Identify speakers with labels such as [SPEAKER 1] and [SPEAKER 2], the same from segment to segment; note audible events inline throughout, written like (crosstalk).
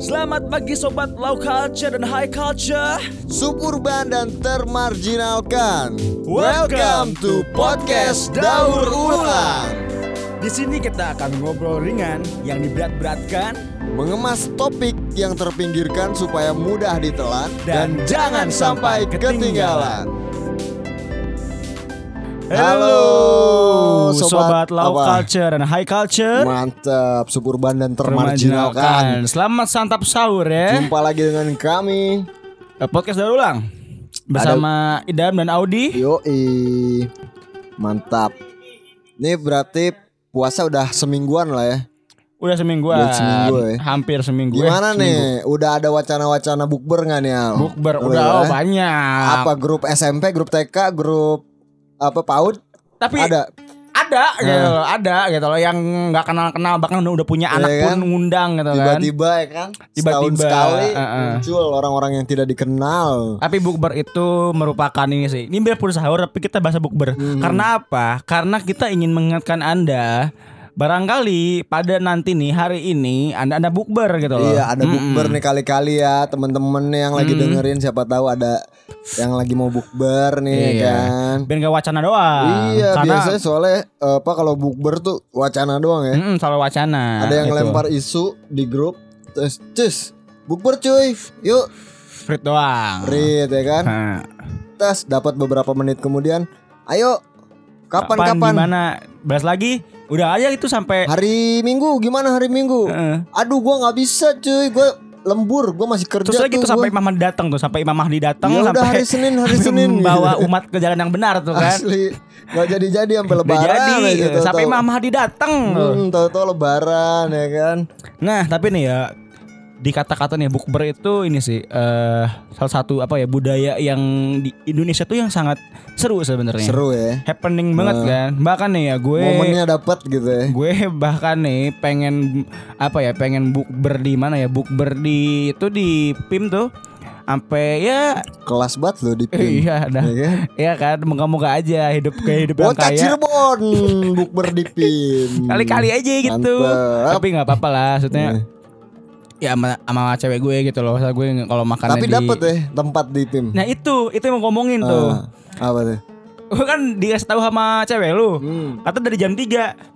[SPEAKER 1] Selamat pagi sobat low culture dan high culture.
[SPEAKER 2] Suburban dan termarginalkan.
[SPEAKER 1] Welcome to Podcast Daur
[SPEAKER 2] Ulang.
[SPEAKER 1] Di sini kita akan ngobrol ringan yang diberat-beratkan
[SPEAKER 2] Mengemas topik yang terpinggirkan supaya mudah ditelan
[SPEAKER 1] Dan jangan sampai ketinggalan.
[SPEAKER 2] Halo,
[SPEAKER 1] sobat,
[SPEAKER 2] sobat
[SPEAKER 1] low
[SPEAKER 2] apa?
[SPEAKER 1] culture dan high culture.
[SPEAKER 2] Mantap, suburban dan termarginalkan.
[SPEAKER 1] Selamat santap sahur ya.
[SPEAKER 2] Jumpa lagi dengan kami.
[SPEAKER 1] Eh, Podcast daur ulang bersama Idam dan Audi.
[SPEAKER 2] Yoi. Mantap. Ini berarti puasa udah semingguan lah ya.
[SPEAKER 1] Udah semingguan.
[SPEAKER 2] Udah seminggu ya.
[SPEAKER 1] Hampir seminggu.
[SPEAKER 2] Gimana
[SPEAKER 1] eh, seminggu.
[SPEAKER 2] nih? Udah ada wacana-wacana bukber nggak nih Al?
[SPEAKER 1] Bukber
[SPEAKER 2] Oh,
[SPEAKER 1] udah
[SPEAKER 2] ya?
[SPEAKER 1] oh, banyak.
[SPEAKER 2] Apa grup SMP, grup TK, grup apa PAUD?
[SPEAKER 1] Tapi
[SPEAKER 2] Ada.
[SPEAKER 1] ada gitu, ada gitu loh yang nggak kenal-kenal bahkan udah punya
[SPEAKER 2] Iya
[SPEAKER 1] anak
[SPEAKER 2] kan?
[SPEAKER 1] pun ngundang gitu kan.
[SPEAKER 2] Tiba-tiba ya kan? Setahun
[SPEAKER 1] Tiba-tiba,
[SPEAKER 2] sekali
[SPEAKER 1] uh-uh.
[SPEAKER 2] muncul orang-orang yang tidak dikenal.
[SPEAKER 1] Tapi bukber itu merupakan ini sih. Ini biar sahur tapi kita bahasa bukber.
[SPEAKER 2] Hmm.
[SPEAKER 1] Karena apa? Karena kita ingin mengingatkan Anda barangkali pada nanti nih hari ini Anda ada bukber gitu loh.
[SPEAKER 2] Iya, ada
[SPEAKER 1] Mm-mm.
[SPEAKER 2] bukber nih kali-kali ya temen-temen yang lagi dengerin siapa tahu ada yang lagi mau bukber nih
[SPEAKER 1] Iya.
[SPEAKER 2] kan.
[SPEAKER 1] Biar gak wacana doang.
[SPEAKER 2] Iya,
[SPEAKER 1] Karena
[SPEAKER 2] biasanya soalnya apa kalau bukber tuh wacana doang ya.
[SPEAKER 1] Mm-mm, selalu wacana.
[SPEAKER 2] ada yang
[SPEAKER 1] gitu.
[SPEAKER 2] lempar isu di grup terus cus bukber cuy. Yuk,
[SPEAKER 1] Frit doang.
[SPEAKER 2] read ya kan.
[SPEAKER 1] Nah,
[SPEAKER 2] Tes dapat beberapa menit kemudian, ayo kapan
[SPEAKER 1] kapan,
[SPEAKER 2] kapan?
[SPEAKER 1] gimana? Bahas lagi? Udah aja itu sampai
[SPEAKER 2] Hari Minggu gimana hari Minggu?
[SPEAKER 1] Heeh.
[SPEAKER 2] Aduh gua nggak bisa cuy, gua lembur, gua masih kerja
[SPEAKER 1] Terus lagi
[SPEAKER 2] tuh
[SPEAKER 1] tuh sampai. Imam Mahdi datang tuh, sampai Imam Mahdi datang
[SPEAKER 2] Ya udah
[SPEAKER 1] sampai
[SPEAKER 2] hari Senin, hari (laughs) Senin gitu.
[SPEAKER 1] umat ke jalan yang benar tuh kan.
[SPEAKER 2] Asli Gak jadi-jadi sampai lebaran
[SPEAKER 1] jadi
[SPEAKER 2] aja, tahu-tahu.
[SPEAKER 1] sampai Imam Mahdi datang.
[SPEAKER 2] Hmm, tahu-tahu lebaran ya kan.
[SPEAKER 1] Nah, tapi nih ya di kata-kata nih bukber itu ini sih eh salah satu apa ya budaya yang di Indonesia tuh yang sangat seru sebenarnya.
[SPEAKER 2] Seru ya.
[SPEAKER 1] Happening banget kan. Bahkan nih ya gue
[SPEAKER 2] Momennya dapat gitu ya.
[SPEAKER 1] gue bahkan nih pengen apa ya pengen bukber di mana ya bukber di itu di PIM tuh sampai ya
[SPEAKER 2] Kelas banget loh di PIM. (laughs)
[SPEAKER 1] iya dah
[SPEAKER 2] Ya kan?
[SPEAKER 1] Iya kan moga-moga aja hidup kayak hidup yang kaya
[SPEAKER 2] Cirebon bukber di PIM. (laughs)
[SPEAKER 1] kali-kali aja gitu
[SPEAKER 2] Mantap.
[SPEAKER 1] tapi nggak apa-apa lah maksudnya ya sama, sama cewek gue gitu loh Masa gue kalau makan
[SPEAKER 2] Tapi dapat ya tempat di PIM.
[SPEAKER 1] nah itu itu yang mau ngomongin tuh
[SPEAKER 2] Ah, apa tuh?
[SPEAKER 1] gue kan dikasih tahu sama cewek lu
[SPEAKER 2] Hmm.
[SPEAKER 1] kata dari jam 3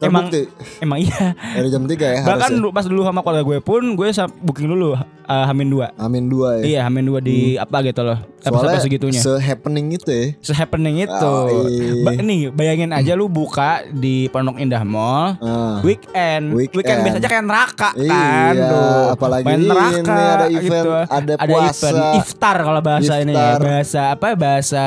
[SPEAKER 1] emang
[SPEAKER 2] Terbukti
[SPEAKER 1] emang iya
[SPEAKER 2] dari jam 3 ya
[SPEAKER 1] bahkan
[SPEAKER 2] harusnya.
[SPEAKER 1] pas dulu sama keluarga gue pun gue booking dulu uh, Hamin 2
[SPEAKER 2] Amin dua ya.
[SPEAKER 1] Iya Hamin 2 di apa gitu loh
[SPEAKER 2] Soalnya
[SPEAKER 1] segitunya
[SPEAKER 2] se-happening itu ya.
[SPEAKER 1] Se-happening itu
[SPEAKER 2] Oh, iya.
[SPEAKER 1] ba- Nih bayangin aja lu buka di Pondok Indah Mall
[SPEAKER 2] Ah.
[SPEAKER 1] Weekend.
[SPEAKER 2] Weekend.
[SPEAKER 1] Weekend biasanya kayak neraka
[SPEAKER 2] Iya,
[SPEAKER 1] kan tuh.
[SPEAKER 2] apalagi
[SPEAKER 1] Main
[SPEAKER 2] ini
[SPEAKER 1] neraka
[SPEAKER 2] ada event,
[SPEAKER 1] gitu.
[SPEAKER 2] ada puasa.
[SPEAKER 1] event iftar kalau bahasa ini ya.
[SPEAKER 2] Iftar.
[SPEAKER 1] Bahasa apa bahasa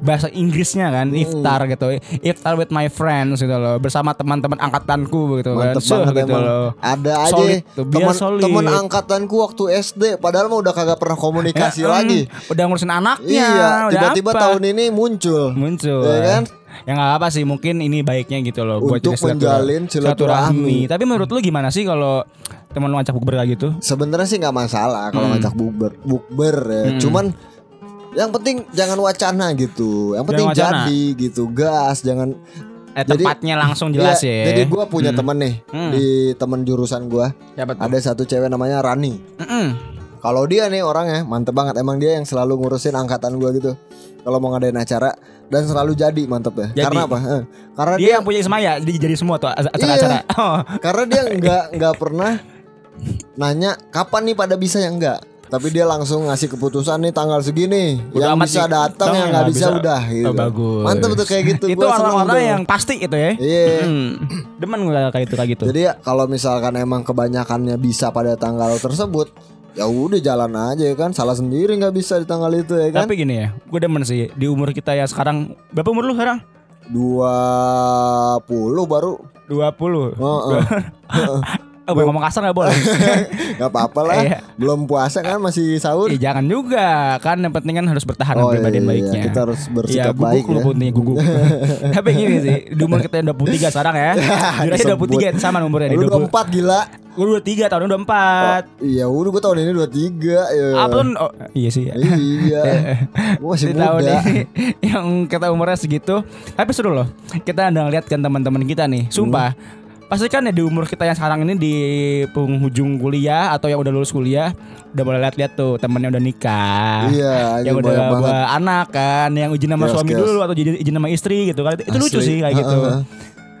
[SPEAKER 1] bahasa Inggrisnya kan
[SPEAKER 2] Hmm.
[SPEAKER 1] iftar gitu. Iftar with my friends gitu loh bersama teman-teman angkatanku gitu kan.
[SPEAKER 2] Mantep
[SPEAKER 1] Suh,
[SPEAKER 2] banget
[SPEAKER 1] gitu
[SPEAKER 2] emang.
[SPEAKER 1] loh.
[SPEAKER 2] Ada aja
[SPEAKER 1] Solid biar
[SPEAKER 2] teman teman angkatanku waktu SD padahal mah udah kagak pernah komunikasi
[SPEAKER 1] Ya,
[SPEAKER 2] lagi.
[SPEAKER 1] mm, Udah ngurusin anaknya.
[SPEAKER 2] Iya, tiba-tiba
[SPEAKER 1] apa.
[SPEAKER 2] tahun ini muncul.
[SPEAKER 1] muncul
[SPEAKER 2] Ya kan?
[SPEAKER 1] ya nggak apa sih mungkin ini baiknya gitu loh buat
[SPEAKER 2] Untuk menjalin silaturahmi.
[SPEAKER 1] tapi menurut lu gimana sih kalau teman lu ngajak bukber kayak gitu
[SPEAKER 2] Sebenarnya sih nggak masalah kalau
[SPEAKER 1] Hmm.
[SPEAKER 2] ngajak bukber, bukber ya.
[SPEAKER 1] Hmm.
[SPEAKER 2] Cuman yang penting jangan wacana gitu. Yang penting
[SPEAKER 1] Jangan wacana.
[SPEAKER 2] jadi gitu. Gas, jangan
[SPEAKER 1] eh,
[SPEAKER 2] Jadi-
[SPEAKER 1] tempatnya langsung jelas
[SPEAKER 2] Iya,
[SPEAKER 1] ya
[SPEAKER 2] Jadi gua punya temen nih
[SPEAKER 1] Hmm.
[SPEAKER 2] di temen jurusan
[SPEAKER 1] tuh?
[SPEAKER 2] Ada satu cewek namanya Rani.
[SPEAKER 1] Mm-mm.
[SPEAKER 2] Kalau dia nih orangnya mantep banget emang dia yang selalu ngurusin angkatan gua gitu. Kalau mau ngadain acara dan selalu jadi mantep ya.
[SPEAKER 1] Jadi?
[SPEAKER 2] Karena apa? Eh, Karena
[SPEAKER 1] dia
[SPEAKER 2] dia,
[SPEAKER 1] yang punya Ismaya dia jadi semua tuh acara-acara oh. (laughs)
[SPEAKER 2] karena dia nggak nggak pernah nanya kapan nih pada bisa yang enggak. Tapi dia langsung ngasih keputusan nih tanggal segini.
[SPEAKER 1] Udah
[SPEAKER 2] yang bisa datang yang nggak bisa, udah gitu.
[SPEAKER 1] oh, bagus
[SPEAKER 2] Mantep tuh kayak gitu.
[SPEAKER 1] itu orang-orang yang pasti itu ya
[SPEAKER 2] Iya.
[SPEAKER 1] Hmm. demen gue kayak itu kayak gitu
[SPEAKER 2] Jadi ya kalau misalkan emang kebanyakannya bisa pada tanggal tersebut, ya udah jalan aja ya kan. Salah sendiri nggak bisa di tanggal itu ya kan.
[SPEAKER 1] tapi gini ya gue demen sih di umur kita ya sekarang berapa umur lu sekarang
[SPEAKER 2] 20 baru.
[SPEAKER 1] 20
[SPEAKER 2] Heeh. (laughs)
[SPEAKER 1] Oh, boleh ngomong kasar gak boleh. (laughs)
[SPEAKER 2] Gak apa-apa lah.
[SPEAKER 1] Iya.
[SPEAKER 2] Belum puasa kan masih sahur.
[SPEAKER 1] Eh, jangan juga kan yang penting kan harus bertahan
[SPEAKER 2] Oh,
[SPEAKER 1] pribadi
[SPEAKER 2] iya,
[SPEAKER 1] baiknya.
[SPEAKER 2] kita harus bersikap
[SPEAKER 1] Iya,
[SPEAKER 2] baik
[SPEAKER 1] guguk lu
[SPEAKER 2] ya.
[SPEAKER 1] putihnya guguk. (laughs) Tapi gini sih, di umur kita yang 23 sekarang ya. (laughs)
[SPEAKER 2] Disebut.
[SPEAKER 1] 23 sama umurnya di
[SPEAKER 2] Lu
[SPEAKER 1] 20.
[SPEAKER 2] 24 gila.
[SPEAKER 1] Gue 23 tahun 24.
[SPEAKER 2] Iya udah gue tahun ini 23 ya.
[SPEAKER 1] Apa tuh? Oh, iya sih. ya.
[SPEAKER 2] Iya. Gue masih
[SPEAKER 1] Di tahun
[SPEAKER 2] muda.
[SPEAKER 1] ini yang kita umurnya segitu tapi seru loh kita udah ngeliat kan teman-teman kita nih sumpah pasti kan ya di umur kita yang sekarang ini di penghujung kuliah atau yang udah lulus kuliah udah mulai lihat-lihat tuh temennya udah nikah
[SPEAKER 2] Iya,
[SPEAKER 1] yang udah bawa anak kan yang izin sama
[SPEAKER 2] Chaos,
[SPEAKER 1] suami
[SPEAKER 2] chaos.
[SPEAKER 1] dulu atau izin sama istri gitu kan itu lucu
[SPEAKER 2] Asli.
[SPEAKER 1] sih kayak gitu.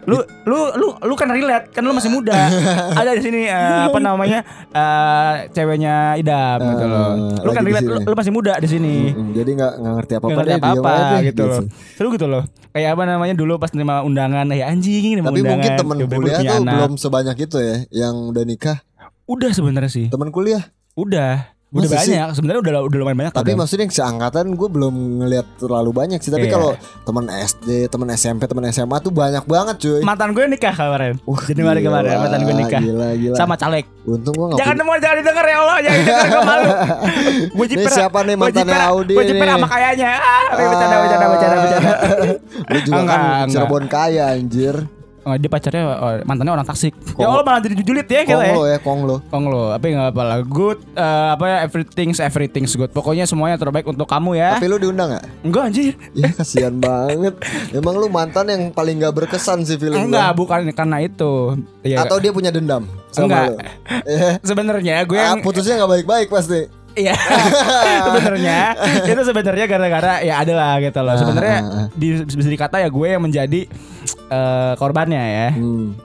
[SPEAKER 1] Lu lu lu lu kan relate kan lu masih muda. (laughs) Ada di sini eh, apa namanya eh, ceweknya idam gitu loh.
[SPEAKER 2] Eh,
[SPEAKER 1] lu kan relate lu, lu masih muda di sini.
[SPEAKER 2] Mm, Jadi nggak ngerti apa apa
[SPEAKER 1] ngerti
[SPEAKER 2] diem aja deh,
[SPEAKER 1] gitu. loh. Seru gitu loh. Kayak apa namanya dulu pas nerima undangan Ya anjing nerima
[SPEAKER 2] Tapi
[SPEAKER 1] undangan.
[SPEAKER 2] mungkin temen kuliah tuh
[SPEAKER 1] anak.
[SPEAKER 2] belum sebanyak itu ya yang udah nikah.
[SPEAKER 1] Udah sebenarnya sih.
[SPEAKER 2] Temen kuliah.
[SPEAKER 1] Udah Udah
[SPEAKER 2] Masa
[SPEAKER 1] banyak Sebenarnya udah udah lumayan banyak
[SPEAKER 2] Tapi maksudnya yang seangkatan gue belum ngelihat terlalu banyak sih. Tapi
[SPEAKER 1] Iya.
[SPEAKER 2] kalau teman SD, teman SMP, teman SMA tuh banyak banget cuy.
[SPEAKER 1] Mantan gue nikah kemarin
[SPEAKER 2] Wah,
[SPEAKER 1] Januari
[SPEAKER 2] gila,
[SPEAKER 1] kemarin Mantan gue nikah
[SPEAKER 2] Gila, gila.
[SPEAKER 1] Sama caleg
[SPEAKER 2] Untung gue nggak
[SPEAKER 1] Jangan denger Jangan didengar ya Allah Jangan didengar gue malu (laughs) Gue
[SPEAKER 2] siapa nih mantannya Audi
[SPEAKER 1] Gue jiper
[SPEAKER 2] nih?
[SPEAKER 1] sama kayaknya ah, Bercanda bercanda bercanda bercanda (laughs)
[SPEAKER 2] Lu juga
[SPEAKER 1] Enggak,
[SPEAKER 2] kan. Cirebon kaya anjir.
[SPEAKER 1] Oh, Dia pacarnya oh, Mantannya orang Tasik
[SPEAKER 2] Kong-
[SPEAKER 1] Ya Allah malah jadi jujulit ya kita ya
[SPEAKER 2] Kong lo ya, kong lo.
[SPEAKER 1] Kong lo, tapi nggak apa lah. Good, eh, apa ya everything's everything's good. Pokoknya semuanya terbaik untuk kamu ya.
[SPEAKER 2] Tapi lu diundang gak?
[SPEAKER 1] Enggak anjir.
[SPEAKER 2] Iya kasihan banget. Emang lu mantan yang paling gak berkesan sih film
[SPEAKER 1] Enggak, bukan karena itu. Ya,
[SPEAKER 2] Atau dia punya dendam sama
[SPEAKER 1] Enggak.
[SPEAKER 2] lu? Eh, (laughs)
[SPEAKER 1] sebenarnya gue
[SPEAKER 2] ah,
[SPEAKER 1] yang
[SPEAKER 2] putusnya gak baik-baik pasti.
[SPEAKER 1] iya. (laughs) sebenarnya itu sebenarnya gara-gara ya ada lah gitu loh. Sebenarnya
[SPEAKER 2] Ah, ah, ah.
[SPEAKER 1] di, bisa dikata ya gue yang menjadi eh, korbannya ya.
[SPEAKER 2] Hmm.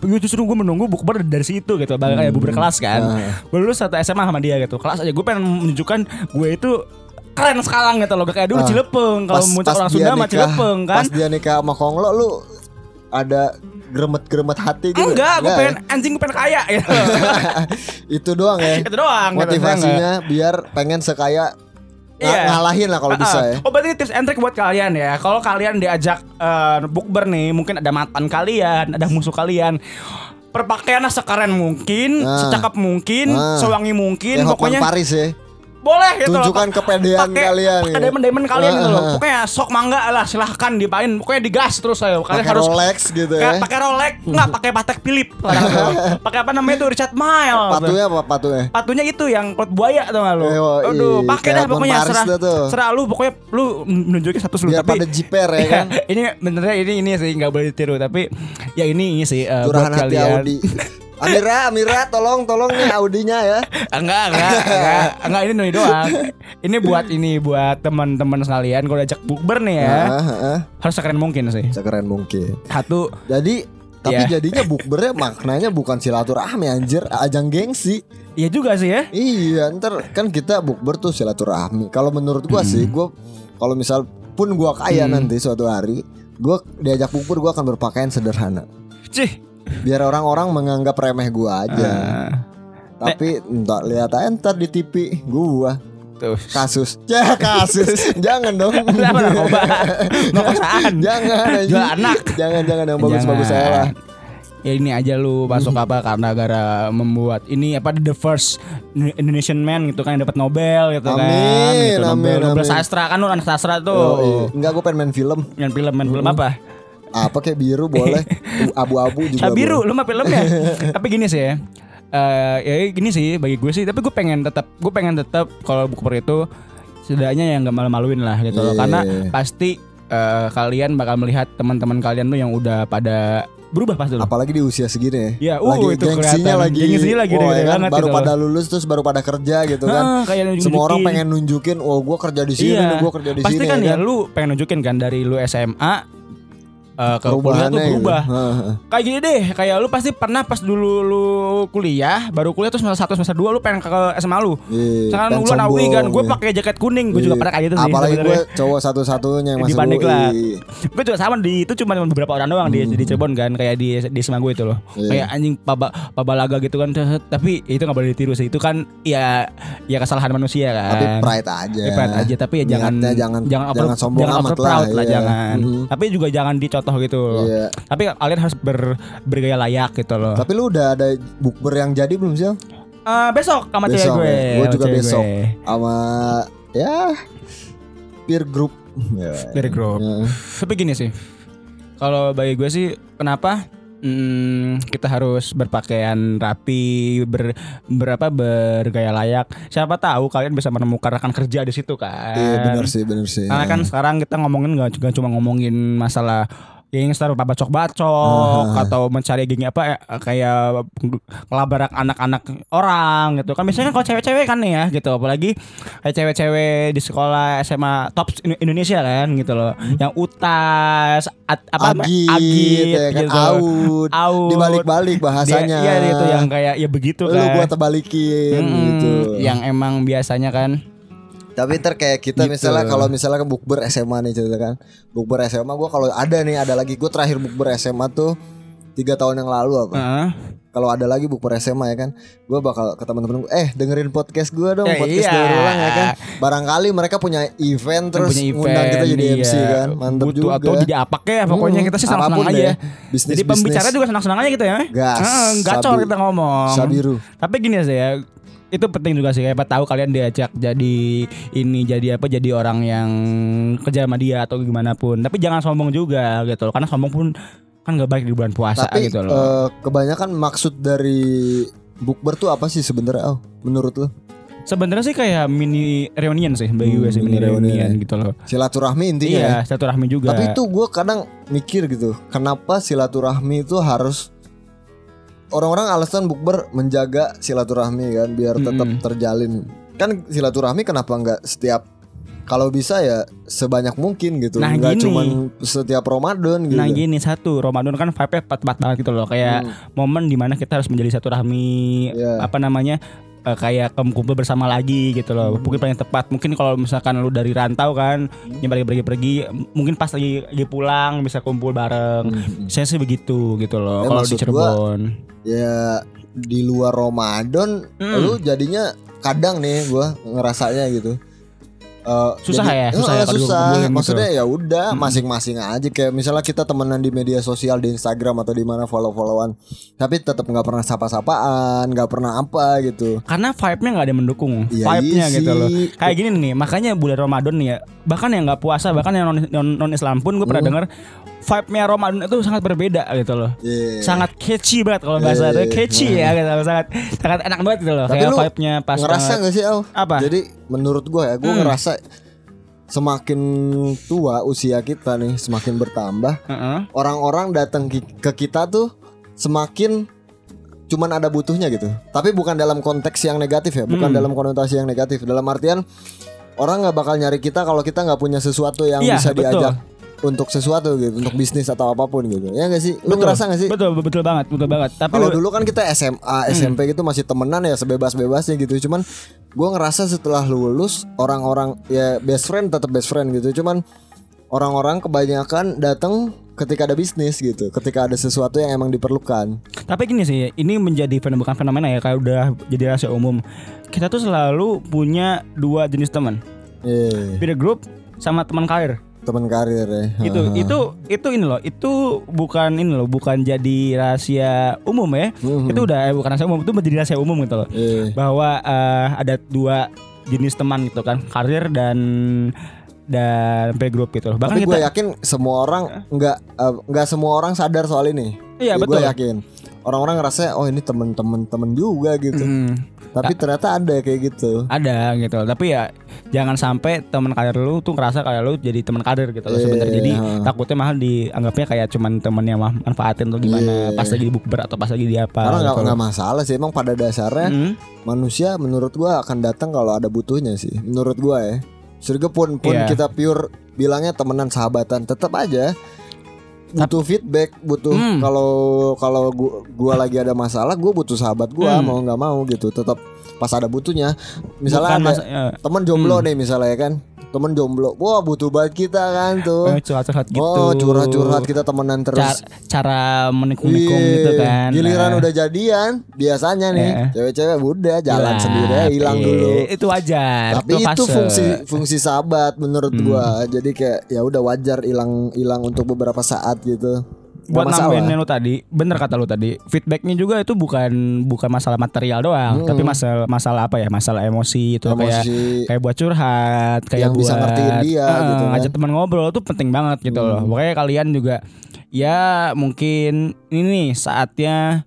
[SPEAKER 1] Gue justru gue menunggu bukber dari situ gitu, bakal kayak bukber kelas kan.
[SPEAKER 2] Ah.
[SPEAKER 1] Gue lulus satu SMA sama dia gitu. Kelas aja gue pengen menunjukkan gue itu keren sekarang gitu loh. Kayak dulu
[SPEAKER 2] Ah.
[SPEAKER 1] Cilepeng. Kalau muncul orang Sunda mah Cilepeng kan.
[SPEAKER 2] Pas dia nikah sama Konglo lu ada gremet-gremet hati gitu.
[SPEAKER 1] Enggak, gue pengen anjing gue pengen kaya gitu.
[SPEAKER 2] ya? (laughs) Itu doang ya.
[SPEAKER 1] itu doang.
[SPEAKER 2] Motivasinya biar pengen sekaya ng-
[SPEAKER 1] Iya.
[SPEAKER 2] ngalahin lah kalau
[SPEAKER 1] Ah,
[SPEAKER 2] bisa
[SPEAKER 1] ah.
[SPEAKER 2] ya.
[SPEAKER 1] Oh berarti tips and trick buat kalian ya. Kalau kalian diajak eh, bukber nih, mungkin ada mantan kalian, ada musuh kalian. Perpakaiannya sekeren mungkin,
[SPEAKER 2] Ah.
[SPEAKER 1] secakap mungkin,
[SPEAKER 2] Ah.
[SPEAKER 1] sewangi mungkin,
[SPEAKER 2] Hotman
[SPEAKER 1] pokoknya
[SPEAKER 2] Paris ya.
[SPEAKER 1] Boleh gitu loh.
[SPEAKER 2] Tunjukkan kepedean
[SPEAKER 1] Pakai-
[SPEAKER 2] kalian
[SPEAKER 1] pakai
[SPEAKER 2] gitu.
[SPEAKER 1] diamond-diamond kalian gitu loh.
[SPEAKER 2] Ah.
[SPEAKER 1] Pokoknya sok mangga lah, silahkan dipain. Pokoknya digas terus ayo. Kalian
[SPEAKER 2] Pakai
[SPEAKER 1] harus
[SPEAKER 2] Rolex gitu ya.
[SPEAKER 1] pakai Rolex, nggak (laughs) pakai Patek Philip. tuh. pakai apa namanya tuh Richard Mille.
[SPEAKER 2] Patunya apa patunya?
[SPEAKER 1] Patunya itu yang kulit buaya tau gak lu?
[SPEAKER 2] Eh, oh,
[SPEAKER 1] Aduh,
[SPEAKER 2] iya,
[SPEAKER 1] pakai dah pokoknya serah.
[SPEAKER 2] tuh.
[SPEAKER 1] Serah lu pokoknya lu menunjukin satu lu
[SPEAKER 2] Biar
[SPEAKER 1] tapi
[SPEAKER 2] pada jiper ya kan.
[SPEAKER 1] ini benernya ini ini sih nggak boleh ditiru tapi ya ini ini sih eh, buat
[SPEAKER 2] hati
[SPEAKER 1] kalian. (laughs)
[SPEAKER 2] Amira, Amira, tolong, tolong nih Audinya ya.
[SPEAKER 1] enggak enggak enggak enggak ini nih doang. Ini buat ini buat teman-teman sekalian kalau ajak bukber nih ya.
[SPEAKER 2] Ah, ah, ah.
[SPEAKER 1] Harus sekeren mungkin sih.
[SPEAKER 2] Sekeren mungkin.
[SPEAKER 1] Satu
[SPEAKER 2] Jadi tapi
[SPEAKER 1] Iya.
[SPEAKER 2] jadinya bukbernya maknanya bukan silaturahmi anjir, ajang gengsi.
[SPEAKER 1] Iya juga sih ya.
[SPEAKER 2] Iya, ntar kan kita bukber tuh silaturahmi. Kalau menurut gua sih,
[SPEAKER 1] Hmm.
[SPEAKER 2] gua kalau misal pun gua kaya nanti suatu hari, gua diajak bukber gua akan berpakaian sederhana.
[SPEAKER 1] Cih.
[SPEAKER 2] Biar orang-orang menganggap remeh gua aja.
[SPEAKER 1] Ah,
[SPEAKER 2] Tapi entar lihat aja ntar di TV gua
[SPEAKER 1] tuh.
[SPEAKER 2] kasus. (laughs) Ya kasus. Jangan dong. (laughs)
[SPEAKER 1] Apa narkoba?
[SPEAKER 2] Jangan.
[SPEAKER 1] Jual anak.
[SPEAKER 2] Jangan jangan yang bagus-bagus
[SPEAKER 1] Jangan.
[SPEAKER 2] saya lah.
[SPEAKER 1] Ya ini aja lu masuk apa karena gara membuat ini apa the first Indonesian man gitu kan yang dapat Nobel gitu kan.
[SPEAKER 2] Amin,
[SPEAKER 1] Gitu,
[SPEAKER 2] amin,
[SPEAKER 1] Nobel, Nobel
[SPEAKER 2] amin.
[SPEAKER 1] sastra kan lu anak sastra
[SPEAKER 2] Oh,
[SPEAKER 1] tuh.
[SPEAKER 2] iya. Enggak gua pengen main film.
[SPEAKER 1] Yang film main film apa?
[SPEAKER 2] Apa kayak biru boleh. (laughs) Abu-abu juga.
[SPEAKER 1] Ah, biru lu mah filmnya. (laughs) tapi gini sih ya. Eh ya gini sih bagi gue sih tapi gue pengen tetap gue pengen tetap kalau buku per itu setidaknya yang gak malu-maluin lah gitu loh
[SPEAKER 2] Iya.
[SPEAKER 1] karena pasti eh, kalian bakal melihat teman-teman kalian tuh yang udah pada berubah pasti loh.
[SPEAKER 2] Apalagi di usia segini
[SPEAKER 1] Ya,
[SPEAKER 2] ya.
[SPEAKER 1] uh,
[SPEAKER 2] lagi
[SPEAKER 1] itu
[SPEAKER 2] gengsinya
[SPEAKER 1] kelihatan.
[SPEAKER 2] lagi.
[SPEAKER 1] Gengsinya lagi
[SPEAKER 2] oh, ya kan? Baru
[SPEAKER 1] gitu
[SPEAKER 2] pada lulus terus baru pada kerja gitu kan.
[SPEAKER 1] Ah, kayak nunjukin.
[SPEAKER 2] Semua orang pengen nunjukin, oh gue kerja di sini,
[SPEAKER 1] iya.
[SPEAKER 2] gue kerja di
[SPEAKER 1] Pasti
[SPEAKER 2] sini.
[SPEAKER 1] kan ya lu pengen nunjukin kan dari lu SMA eh, ke kuliah tuh
[SPEAKER 2] gitu.
[SPEAKER 1] berubah.
[SPEAKER 2] Heeh.
[SPEAKER 1] Kayak gini deh, kayak lu pasti pernah pas dulu lu kuliah, baru kuliah tuh semester 1 semester 2 lu pengen ke, SMA lu.
[SPEAKER 2] Iya,
[SPEAKER 1] Sekarang lu kan UI kan, gue pakai jaket kuning, gue juga
[SPEAKER 2] Iya.
[SPEAKER 1] pernah kayak gitu sih.
[SPEAKER 2] Apalagi gue cowok satu-satunya yang
[SPEAKER 1] Di
[SPEAKER 2] masuk
[SPEAKER 1] Pandeglang.
[SPEAKER 2] UI.
[SPEAKER 1] Gue juga sama di itu cuma beberapa orang doang di di Cirebon kan, kayak di di SMA gue itu loh.
[SPEAKER 2] Hmm. Iya.
[SPEAKER 1] Kayak anjing paba pabalaga gitu kan, tapi itu nggak boleh ditiru sih. Itu kan ya ya kesalahan manusia kan.
[SPEAKER 2] Tapi pride aja.
[SPEAKER 1] Ya, pride aja tapi ya jangan
[SPEAKER 2] jangan-
[SPEAKER 1] jangan
[SPEAKER 2] jangan sombong
[SPEAKER 1] jangan
[SPEAKER 2] amat
[SPEAKER 1] over proud
[SPEAKER 2] lah,
[SPEAKER 1] lah,
[SPEAKER 2] iya.
[SPEAKER 1] jangan.
[SPEAKER 2] Mhm.
[SPEAKER 1] Tapi juga jangan dicontoh jatuh gitu loh.
[SPEAKER 2] Iya.
[SPEAKER 1] Tapi kalian harus ber, bergaya layak gitu loh.
[SPEAKER 2] Tapi lu udah ada bukber yang jadi belum sih?
[SPEAKER 1] Eh, besok sama cewek gue.
[SPEAKER 2] ya. Gue juga
[SPEAKER 1] cewek
[SPEAKER 2] besok sama ya peer group. Ya.
[SPEAKER 1] Dari grup.
[SPEAKER 2] Ya.
[SPEAKER 1] Tapi gini sih. Kalau bagi gue sih kenapa hmm, kita harus berpakaian rapi, ber, berapa bergaya layak. Siapa tahu kalian bisa menemukan rekan kerja di situ kan.
[SPEAKER 2] Iya benar sih, benar sih.
[SPEAKER 1] Karena kan sekarang kita ngomongin gak, gak cuma ngomongin masalah gangster apa bacok-bacok atau mencari geng apa eh, kayak ngelabrak anak-anak orang gitu. Kan biasanya kan kalau cewek-cewek kan nih ya gitu. Apalagi kayak cewek-cewek di sekolah SMA top Indo- Indonesia kan gitu loh. Yang utas at, apa
[SPEAKER 2] Agit,
[SPEAKER 1] agit
[SPEAKER 2] ya kan,
[SPEAKER 1] gitu.
[SPEAKER 2] out,
[SPEAKER 1] Out.
[SPEAKER 2] dibalik-balik bahasanya.
[SPEAKER 1] Dia- iya itu yang kayak ya begitu
[SPEAKER 2] lu
[SPEAKER 1] kan.
[SPEAKER 2] gua terbalikin
[SPEAKER 1] Mm-mm,
[SPEAKER 2] gitu.
[SPEAKER 1] yang emang biasanya kan
[SPEAKER 2] Tapi ntar kayak kita
[SPEAKER 1] Gitu.
[SPEAKER 2] misalnya kalau misalnya ke bukber SMA nih cerita kan. Bukber SMA gua kalau ada nih ada lagi gue terakhir bukber SMA tuh tiga tahun yang lalu apa.
[SPEAKER 1] Heeh.
[SPEAKER 2] Kalau ada lagi bukber SMA ya kan, gue bakal ke teman-teman gue, eh dengerin podcast gue dong,
[SPEAKER 1] Ya,
[SPEAKER 2] podcast
[SPEAKER 1] iya.
[SPEAKER 2] daur ulang ya kan. Barangkali mereka punya event terus
[SPEAKER 1] punya
[SPEAKER 2] ngundang kita jadi
[SPEAKER 1] event,
[SPEAKER 2] MC
[SPEAKER 1] iya.
[SPEAKER 2] kan, mantep
[SPEAKER 1] Butuh
[SPEAKER 2] juga.
[SPEAKER 1] atau jadi apa kek pokoknya
[SPEAKER 2] Hmm,
[SPEAKER 1] kita sih senang-senang aja
[SPEAKER 2] deh. Bisnis-
[SPEAKER 1] jadi pembicara juga senang-senang aja gitu ya
[SPEAKER 2] Gas,
[SPEAKER 1] Heeh, gacor
[SPEAKER 2] sabi-
[SPEAKER 1] kita ngomong
[SPEAKER 2] Sabiru.
[SPEAKER 1] tapi gini sih ya itu penting juga sih kayak tahu kalian diajak jadi ini jadi apa jadi orang yang kerja sama dia atau gimana pun tapi jangan sombong juga gitu loh karena sombong pun kan gak baik di bulan puasa
[SPEAKER 2] Tapi
[SPEAKER 1] gitu loh
[SPEAKER 2] eh, kebanyakan maksud dari bukber tuh apa sih sebenarnya? Oh, menurut lo?
[SPEAKER 1] sebenarnya sih kayak mini reunion sih bagi gue
[SPEAKER 2] Hmm,
[SPEAKER 1] sih mini
[SPEAKER 2] mini reunion
[SPEAKER 1] reunion
[SPEAKER 2] ya.
[SPEAKER 1] gitu loh
[SPEAKER 2] Silaturahmi intinya ya.
[SPEAKER 1] iya silaturahmi juga
[SPEAKER 2] Tapi itu gue kadang mikir gitu, kenapa silaturahmi itu harus orang-orang alasan bukber menjaga silaturahmi kan biar tetap
[SPEAKER 1] Mm-mm.
[SPEAKER 2] terjalin. Kan silaturahmi kenapa nggak setiap kalau bisa ya sebanyak mungkin gitu,
[SPEAKER 1] Nah,
[SPEAKER 2] nggak cuman setiap Ramadan gitu.
[SPEAKER 1] Nah gini satu Ramadan kan vibe-nya tepat banget gitu loh Kayak momen di mana kita harus menjadi satu rahmi
[SPEAKER 2] Hmm. Iya.
[SPEAKER 1] Apa namanya eh, Kayak kumpul bersama lagi gitu loh
[SPEAKER 2] Hmm.
[SPEAKER 1] Mungkin paling tepat Mungkin kalau misalkan lu dari rantau kan Yang lagi pergi-pergi Mungkin pas lagi, lagi pulang Bisa kumpul bareng
[SPEAKER 2] Hmm.
[SPEAKER 1] Saya sih begitu gitu loh
[SPEAKER 2] Ya,
[SPEAKER 1] Kalau di
[SPEAKER 2] maksud gua,
[SPEAKER 1] Cirebon
[SPEAKER 2] Ya di luar Ramadan,
[SPEAKER 1] Hmm.
[SPEAKER 2] lu jadinya kadang nih gue ngerasanya gitu. Eh,
[SPEAKER 1] Susah ya? Susah ya
[SPEAKER 2] Eh, susah.
[SPEAKER 1] dikumpulin gitu.
[SPEAKER 2] Maksudnya ya udah masing-masing aja kayak misalnya kita temenan di media sosial di Instagram atau di mana follow-followan, tapi tetap nggak pernah sapa-sapaan, nggak pernah apa gitu.
[SPEAKER 1] Karena vibe-nya gak ada yang mendukung
[SPEAKER 2] Iya,
[SPEAKER 1] Vibe-nya
[SPEAKER 2] iya
[SPEAKER 1] gitu loh Kayak gini nih Makanya bulan Ramadan nih ya Bahkan yang gak puasa Bahkan yang non, non, Islam pun Gue pernah
[SPEAKER 2] Hmm.
[SPEAKER 1] denger Vibe-nya Ramadan itu sangat berbeda gitu loh
[SPEAKER 2] Iya.
[SPEAKER 1] sangat catchy banget kalau bahasa
[SPEAKER 2] Iya,
[SPEAKER 1] itu catchy ya gitu sangat sangat enak banget gitu loh
[SPEAKER 2] Tapi
[SPEAKER 1] kayak vibe-nya pas
[SPEAKER 2] ngerasa
[SPEAKER 1] banget.
[SPEAKER 2] nggak sih Al?
[SPEAKER 1] Apa?
[SPEAKER 2] Jadi menurut gue ya, gue
[SPEAKER 1] Hmm.
[SPEAKER 2] ngerasa semakin tua usia kita nih semakin bertambah,
[SPEAKER 1] Heeh.
[SPEAKER 2] orang-orang datang ke kita tuh semakin cuman ada butuhnya gitu. Tapi bukan dalam konteks yang negatif ya, bukan
[SPEAKER 1] Hmm.
[SPEAKER 2] dalam konotasi yang negatif. Dalam artian orang nggak bakal nyari kita kalau kita nggak punya sesuatu yang
[SPEAKER 1] Iya,
[SPEAKER 2] bisa
[SPEAKER 1] betul.
[SPEAKER 2] diajak untuk sesuatu gitu, untuk bisnis atau apa pun gitu. Ya nggak sih? Lu
[SPEAKER 1] Betul.
[SPEAKER 2] ngerasa nggak sih?
[SPEAKER 1] betul betul banget betul banget tapi
[SPEAKER 2] Kalau
[SPEAKER 1] lu-
[SPEAKER 2] dulu kan kita SMA, SMP gitu masih temenan ya sebebas-bebasnya gitu. Cuman gua ngerasa setelah lulus orang-orang ya best friend tetap best friend gitu. Cuman orang-orang kebanyakan datang ketika ada bisnis gitu, ketika ada sesuatu yang emang diperlukan.
[SPEAKER 1] tapi gini sih ini menjadi fenomena bukan fenomena ya kayak udah jadi rahasia umum. Kita tuh selalu punya dua jenis teman.
[SPEAKER 2] Eh,
[SPEAKER 1] beda grup sama teman karir
[SPEAKER 2] teman karir ya.
[SPEAKER 1] itu itu itu ini loh itu bukan ini loh bukan jadi rahasia umum ya
[SPEAKER 2] Mhm.
[SPEAKER 1] itu udah eh, bukan rahasia umum itu menjadi rahasia umum gitu loh
[SPEAKER 2] Eh,
[SPEAKER 1] bahwa eh, ada dua jenis teman gitu kan karir dan dan playgroup gitu loh bahkan
[SPEAKER 2] tapi
[SPEAKER 1] kita
[SPEAKER 2] gue yakin semua orang nggak eh, nggak semua orang sadar soal ini.
[SPEAKER 1] Iya,
[SPEAKER 2] Gue
[SPEAKER 1] betul.
[SPEAKER 2] yakin orang-orang ngerasa oh ini temen-temen temen juga gitu.
[SPEAKER 1] Hmm,
[SPEAKER 2] Tapi ternyata ada kayak gitu.
[SPEAKER 1] ada gitu tapi ya jangan sampai teman karir lu tuh ngerasa kayak lu jadi teman karir gitu loh sebenarnya
[SPEAKER 2] Iya,
[SPEAKER 1] jadi
[SPEAKER 2] ha.
[SPEAKER 1] takutnya mahal dianggapnya kayak cuman temen yang mah- manfaatin tuh gimana
[SPEAKER 2] Iya.
[SPEAKER 1] pas lagi di bukber atau pas lagi di apa
[SPEAKER 2] Karena nggak
[SPEAKER 1] gitu
[SPEAKER 2] masalah sih emang pada dasarnya
[SPEAKER 1] Hmm,
[SPEAKER 2] manusia menurut gua akan datang kalau ada butuhnya sih. Menurut gua ya. Surga pun pun
[SPEAKER 1] Iya.
[SPEAKER 2] kita pure bilangnya temenan sahabatan tetap aja butuh feedback, butuh
[SPEAKER 1] Hmm.
[SPEAKER 2] kalau kalau gua, gua lagi ada masalah, gua butuh sahabat gua
[SPEAKER 1] Hmm.
[SPEAKER 2] mau nggak mau gitu. Tetap pas ada butuhnya. Misalnya
[SPEAKER 1] bukan
[SPEAKER 2] ada
[SPEAKER 1] mas- ya,
[SPEAKER 2] teman jomblo nih misalnya ya kan. Temen jomblo wah butuh banget kita kan tuh
[SPEAKER 1] Eh, curhat-curhat gitu.
[SPEAKER 2] oh curhat-curhat kita temenan terus
[SPEAKER 1] Cara, cara menikung-nikung gitu kan.
[SPEAKER 2] Giliran
[SPEAKER 1] Nah,
[SPEAKER 2] udah jadian, biasanya nih
[SPEAKER 1] Eh.
[SPEAKER 2] cewek-cewek udah jalan
[SPEAKER 1] hilang.
[SPEAKER 2] sendiri hilang dulu.
[SPEAKER 1] Itu wajar.
[SPEAKER 2] Tapi itu
[SPEAKER 1] fase.
[SPEAKER 2] fungsi fungsi sahabat menurut
[SPEAKER 1] Hmm.
[SPEAKER 2] gua. Jadi kayak ya udah wajar hilang hilang untuk beberapa saat gitu.
[SPEAKER 1] Buat nambahin lu tadi, bener kata lu tadi. Feedbacknya juga itu bukan bukan masalah material doang, tapi masalah masalah apa ya? Masalah emosi itu kayak
[SPEAKER 2] Emosi.
[SPEAKER 1] kayak buat curhat, kayak
[SPEAKER 2] Yang
[SPEAKER 1] buat
[SPEAKER 2] bisa ngertiin dia
[SPEAKER 1] eh,
[SPEAKER 2] gitu kan.
[SPEAKER 1] ngajak teman ngobrol itu penting banget gitu loh. Makanya kalian juga ya mungkin ini nih saatnya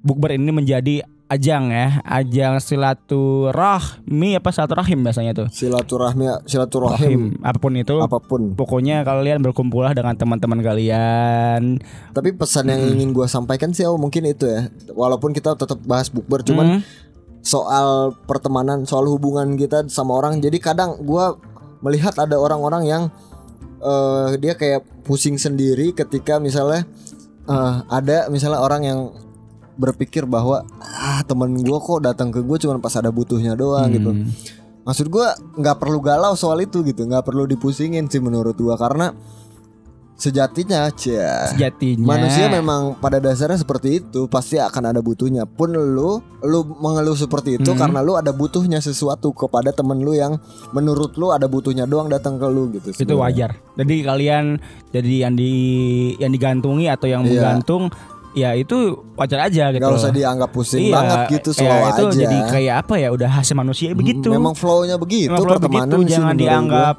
[SPEAKER 1] bukber ini menjadi ajang ya, ajang silaturahmi apa silaturahim biasanya tuh.
[SPEAKER 2] Silaturahmi silaturahim
[SPEAKER 1] Rahim, apa pun itu.
[SPEAKER 2] apa pun.
[SPEAKER 1] Pokoknya kalian berkumpul lah dengan teman-teman kalian.
[SPEAKER 2] Tapi pesan yang ingin gua sampaikan sih oh, mungkin itu ya. Walaupun kita tetap bahas bukber cuman
[SPEAKER 1] Hmm.
[SPEAKER 2] soal pertemanan, soal hubungan kita sama orang. Jadi kadang gua melihat ada orang-orang yang eh, dia kayak pusing sendiri ketika misalnya eh, ada misalnya orang yang berpikir bahwa ah temen gua kok datang ke gue cuma pas ada butuhnya doang gitu.
[SPEAKER 1] Hmm.
[SPEAKER 2] Maksud gua nggak perlu galau soal itu gitu, nggak perlu dipusingin sih menurut gua karena sejatinya cia
[SPEAKER 1] Sejatinya
[SPEAKER 2] Manusia memang pada dasarnya seperti itu Pasti akan ada butuhnya Pun lu Lu mengeluh seperti itu
[SPEAKER 1] Hmm.
[SPEAKER 2] Karena lu ada butuhnya sesuatu Kepada temen lu yang Menurut lu ada butuhnya doang Datang ke lu gitu
[SPEAKER 1] itu
[SPEAKER 2] sebenarnya.
[SPEAKER 1] wajar. Jadi kalian jadi yang di yang digantungi atau yang
[SPEAKER 2] Iya.
[SPEAKER 1] menggantung ya itu wajar aja gitu.
[SPEAKER 2] Gak usah dianggap pusing
[SPEAKER 1] Iya,
[SPEAKER 2] banget gitu
[SPEAKER 1] ya,
[SPEAKER 2] Slow
[SPEAKER 1] itu
[SPEAKER 2] aja
[SPEAKER 1] jadi kayak apa ya udah hasil manusia begitu.
[SPEAKER 2] Memang flownya begitu
[SPEAKER 1] Memang kalau
[SPEAKER 2] Pertemanan
[SPEAKER 1] begitu jangan dianggap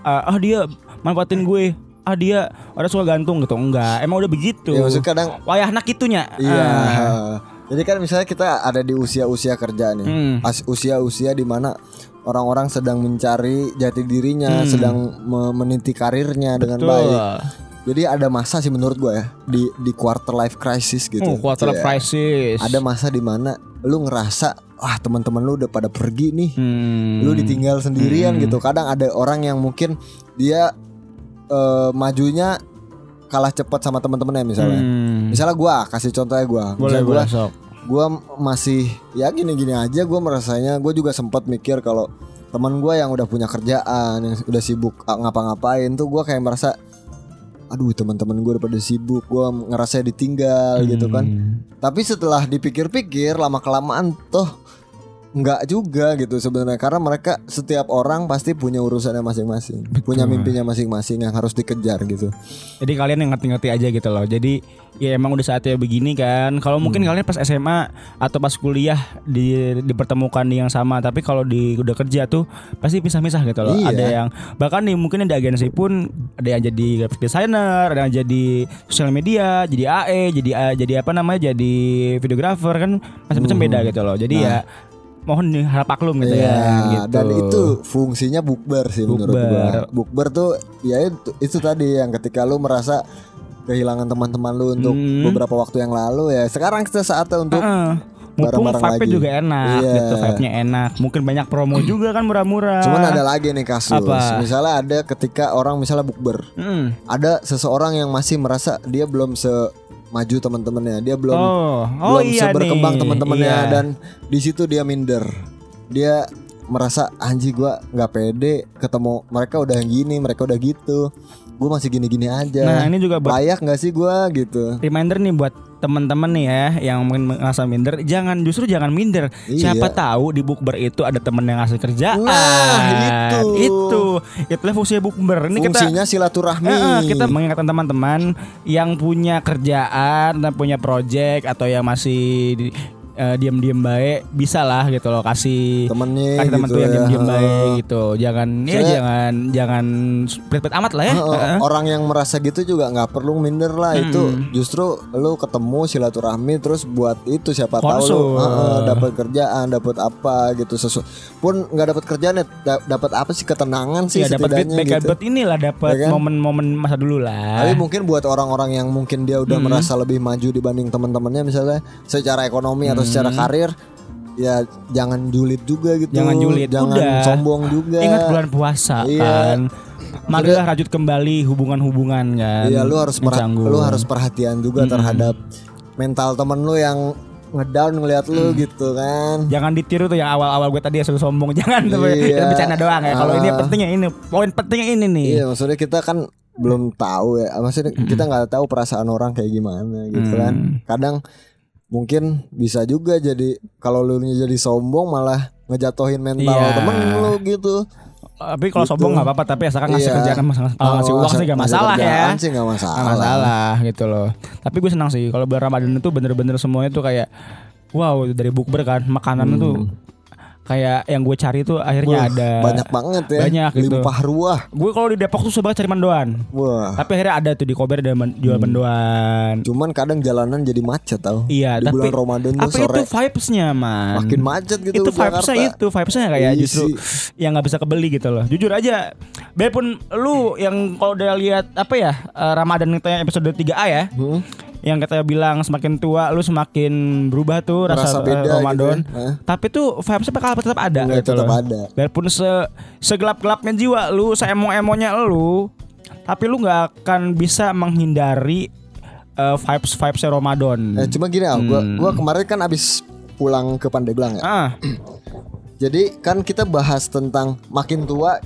[SPEAKER 1] ah ah, dia manfaatin gue. Ah dia ada suka gantung gitu. Enggak, emang udah begitu.
[SPEAKER 2] Ya maksud kadang
[SPEAKER 1] Wayah anak itunya.
[SPEAKER 2] Iya
[SPEAKER 1] Ah.
[SPEAKER 2] Jadi kan misalnya kita ada di usia-usia kerja nih
[SPEAKER 1] Hmm.
[SPEAKER 2] Usia-usia di mana Orang-orang sedang mencari jati dirinya Sedang me- meniti karirnya dengan
[SPEAKER 1] Hmm. Betul.
[SPEAKER 2] baik Jadi ada masa sih menurut gue ya di di quarter life crisis gitu.
[SPEAKER 1] Oh, quarter life crisis.
[SPEAKER 2] Ada masa di mana lu ngerasa wah teman-teman lu udah pada pergi nih.
[SPEAKER 1] Hmm.
[SPEAKER 2] Lu ditinggal sendirian gitu. Kadang ada orang yang mungkin dia eh, majunya kalah cepat sama teman-temannya misalnya.
[SPEAKER 1] Hmm.
[SPEAKER 2] Misalnya gua kasih contohnya gua.
[SPEAKER 1] Boleh
[SPEAKER 2] Misalnya gua gua masih ya gini-gini aja gua merasanya gua juga sempat mikir kalau teman gua yang udah punya kerjaan yang udah sibuk ah, ngapa-ngapain tuh gua kayak merasa aduh teman-teman gue udah pada sibuk gua ngerasa ditinggal gitu kan
[SPEAKER 1] Hmm.
[SPEAKER 2] tapi setelah dipikir-pikir lama kelamaan toh nggak juga gitu sebenarnya karena mereka setiap orang pasti punya urusannya masing-masing punya mimpinya masing-masing yang harus dikejar gitu
[SPEAKER 1] Jadi kalian yang ngerti-ngerti aja gitu loh. Jadi ya emang udah saatnya begini kan. Kalau mungkin
[SPEAKER 2] Hmm.
[SPEAKER 1] kalian pas SMA atau pas kuliah di dipertemukan di yang sama, tapi kalau di udah kerja tuh pasti pisah-pisah gitu loh.
[SPEAKER 2] Iya.
[SPEAKER 1] Ada yang bahkan nih mungkin ada agensi pun ada yang jadi graphic designer, ada yang jadi sosial media, jadi AE, jadi A- jadi apa namanya, jadi videographer kan macam-macam beda gitu loh. Jadi ya mohon nih harap maklum gitu
[SPEAKER 2] Hmm. Nah. Iya,
[SPEAKER 1] ya gitu.
[SPEAKER 2] dan itu fungsinya bukber sih menurut
[SPEAKER 1] Bukber.
[SPEAKER 2] gua. Bukber tuh ya itu, itu tadi yang ketika lu merasa kehilangan teman-teman lu untuk
[SPEAKER 1] Hmm.
[SPEAKER 2] beberapa waktu yang lalu ya sekarang kita saatnya untuk
[SPEAKER 1] Heeh. Mumpung
[SPEAKER 2] bareng-bareng
[SPEAKER 1] vibe-nya
[SPEAKER 2] lagi.
[SPEAKER 1] juga enak
[SPEAKER 2] Iya.
[SPEAKER 1] gitu, vibe-nya enak. Mungkin banyak promo juga kan murah-murah.
[SPEAKER 2] cuman ada lagi nih kasus
[SPEAKER 1] Apa?
[SPEAKER 2] misalnya ada ketika orang misalnya bukber
[SPEAKER 1] Hmm.
[SPEAKER 2] ada seseorang yang masih merasa dia belum se maju teman-temannya. Dia belum
[SPEAKER 1] Oh, oh
[SPEAKER 2] belum
[SPEAKER 1] iya
[SPEAKER 2] seberkembang
[SPEAKER 1] nih.
[SPEAKER 2] teman-temannya.
[SPEAKER 1] Iya.
[SPEAKER 2] dan di situ dia minder. Dia merasa anji gua nggak pede ketemu mereka udah gini mereka udah gitu. Gue masih gini-gini aja.
[SPEAKER 1] Nah, ini juga buat
[SPEAKER 2] layak nggak sih gua? Gitu.
[SPEAKER 1] Reminder nih buat teman-teman nih ya yang mungkin ngerasa minder, jangan justru jangan minder.
[SPEAKER 2] Iya.
[SPEAKER 1] Siapa tahu di bukber itu ada teman yang ngasih kerjaan.
[SPEAKER 2] Nah, itu.
[SPEAKER 1] Itu. Itulah fungsinya bukber. Ini kita
[SPEAKER 2] fungsinya silaturahmi
[SPEAKER 1] Eh, eh, kita mengingatkan teman-teman yang punya kerjaan dan punya project atau yang masih di- eh, diam-diam baik bisa lah gitu loh kasih
[SPEAKER 2] temennya
[SPEAKER 1] kasih teman
[SPEAKER 2] gitu
[SPEAKER 1] tuh yang
[SPEAKER 2] ya.
[SPEAKER 1] diam-diam
[SPEAKER 2] Heeh.
[SPEAKER 1] baik gitu jangan ya
[SPEAKER 2] Soalnya-
[SPEAKER 1] jangan jangan plit-plit amat lah ya
[SPEAKER 2] Heeh,
[SPEAKER 1] Heeh.
[SPEAKER 2] orang yang merasa gitu juga nggak perlu minder lah
[SPEAKER 1] Hmm.
[SPEAKER 2] itu justru lu ketemu silaturahmi terus buat itu siapa tahu lu
[SPEAKER 1] Konsul.
[SPEAKER 2] heeh, dapat kerjaan dapat apa gitu sesu pun nggak dapat kerjaan ya da- dapat apa sih ketenangan sih
[SPEAKER 1] ya dapat
[SPEAKER 2] setidaknya
[SPEAKER 1] feedback
[SPEAKER 2] gitu
[SPEAKER 1] buat inilah dapat
[SPEAKER 2] Ya kan?
[SPEAKER 1] momen-momen masa dulu lah
[SPEAKER 2] tapi mungkin buat orang-orang yang mungkin dia udah
[SPEAKER 1] Hmm.
[SPEAKER 2] merasa lebih maju dibanding teman-temannya misalnya secara ekonomi atau secara karir ya jangan julid juga gitu
[SPEAKER 1] Hmm. Jangan julid,
[SPEAKER 2] jangan
[SPEAKER 1] udah.
[SPEAKER 2] sombong juga
[SPEAKER 1] ingat bulan puasa
[SPEAKER 2] Iya.
[SPEAKER 1] kan marilah rajut kembali hubungan-hubungan kan
[SPEAKER 2] Iya lu harus
[SPEAKER 1] Mencanggung.
[SPEAKER 2] lu harus perhatian juga terhadap mental temen lu yang ngedown ngeliat lu
[SPEAKER 1] Hmm.
[SPEAKER 2] gitu kan.
[SPEAKER 1] Jangan ditiru tuh yang awal-awal gue tadi ya sombong (laughs) Jangan tuh
[SPEAKER 2] Iya.
[SPEAKER 1] bercanda doang ya Kalau ini
[SPEAKER 2] Ah.
[SPEAKER 1] pentingnya ini Poin pentingnya ini nih
[SPEAKER 2] Iya maksudnya kita kan belum tahu ya maksudnya kita nggak tahu perasaan orang kayak gimana gitu kan
[SPEAKER 1] Hmm.
[SPEAKER 2] kadang mungkin bisa juga jadi kalau lu jadi sombong malah ngejatuhin mental
[SPEAKER 1] Iya.
[SPEAKER 2] temen lu gitu.
[SPEAKER 1] Tapi kalau sombong nggak apa-apa Tapi asalkan ngasih
[SPEAKER 2] Iya.
[SPEAKER 1] kerjaan Kalau ngasih uang sih gak masalah ya.
[SPEAKER 2] sih nggak masalah,
[SPEAKER 1] Gak masalah gitu loh. Tapi gue senang sih Kalau bulan Ramadan itu bener-bener semuanya tuh kayak Wow dari bukber kan Makanan tuh Kayak yang gue cari tuh akhirnya
[SPEAKER 2] Wah,
[SPEAKER 1] ada.
[SPEAKER 2] banyak banget ya.
[SPEAKER 1] Banyak gitu.
[SPEAKER 2] limpah ruah.
[SPEAKER 1] Gue kalau di Depok tuh suka cari mendoan
[SPEAKER 2] wah.
[SPEAKER 1] Tapi akhirnya ada tuh di Kober ada men- jual mendoan
[SPEAKER 2] cuman kadang jalanan jadi macet tau.
[SPEAKER 1] Iya
[SPEAKER 2] di
[SPEAKER 1] tapi
[SPEAKER 2] bulan Ramadan tuh
[SPEAKER 1] Apa
[SPEAKER 2] sore
[SPEAKER 1] itu vibesnya man?
[SPEAKER 2] makin macet gitu
[SPEAKER 1] itu vibesnya itu vibesnya kayak
[SPEAKER 2] Iya
[SPEAKER 1] justru yang nggak bisa kebeli gitu loh. Jujur aja biarpun lu yang kalau udah lihat apa ya eh, Ramadan kita episode 3A ya
[SPEAKER 2] Hmm?
[SPEAKER 1] Yang katanya bilang semakin tua lu semakin berubah tuh rasa,
[SPEAKER 2] Merasa
[SPEAKER 1] eh,
[SPEAKER 2] beda
[SPEAKER 1] Ramadan
[SPEAKER 2] gitu ya. Hah?
[SPEAKER 1] tapi tuh vibesnya bakal tetap ada
[SPEAKER 2] Nggak,
[SPEAKER 1] gitu
[SPEAKER 2] tetap
[SPEAKER 1] loh
[SPEAKER 2] ada.
[SPEAKER 1] biarpun se segelap-gelapnya jiwa lu seemo-emonya lu tapi lu nggak akan bisa menghindari eh, vibes vibesnya Ramadan
[SPEAKER 2] Eh, cuma gini gua,
[SPEAKER 1] Hmm.
[SPEAKER 2] gua kemarin kan abis pulang ke Pandeglang ya.
[SPEAKER 1] ah (clears throat)
[SPEAKER 2] Jadi kan kita bahas tentang makin tua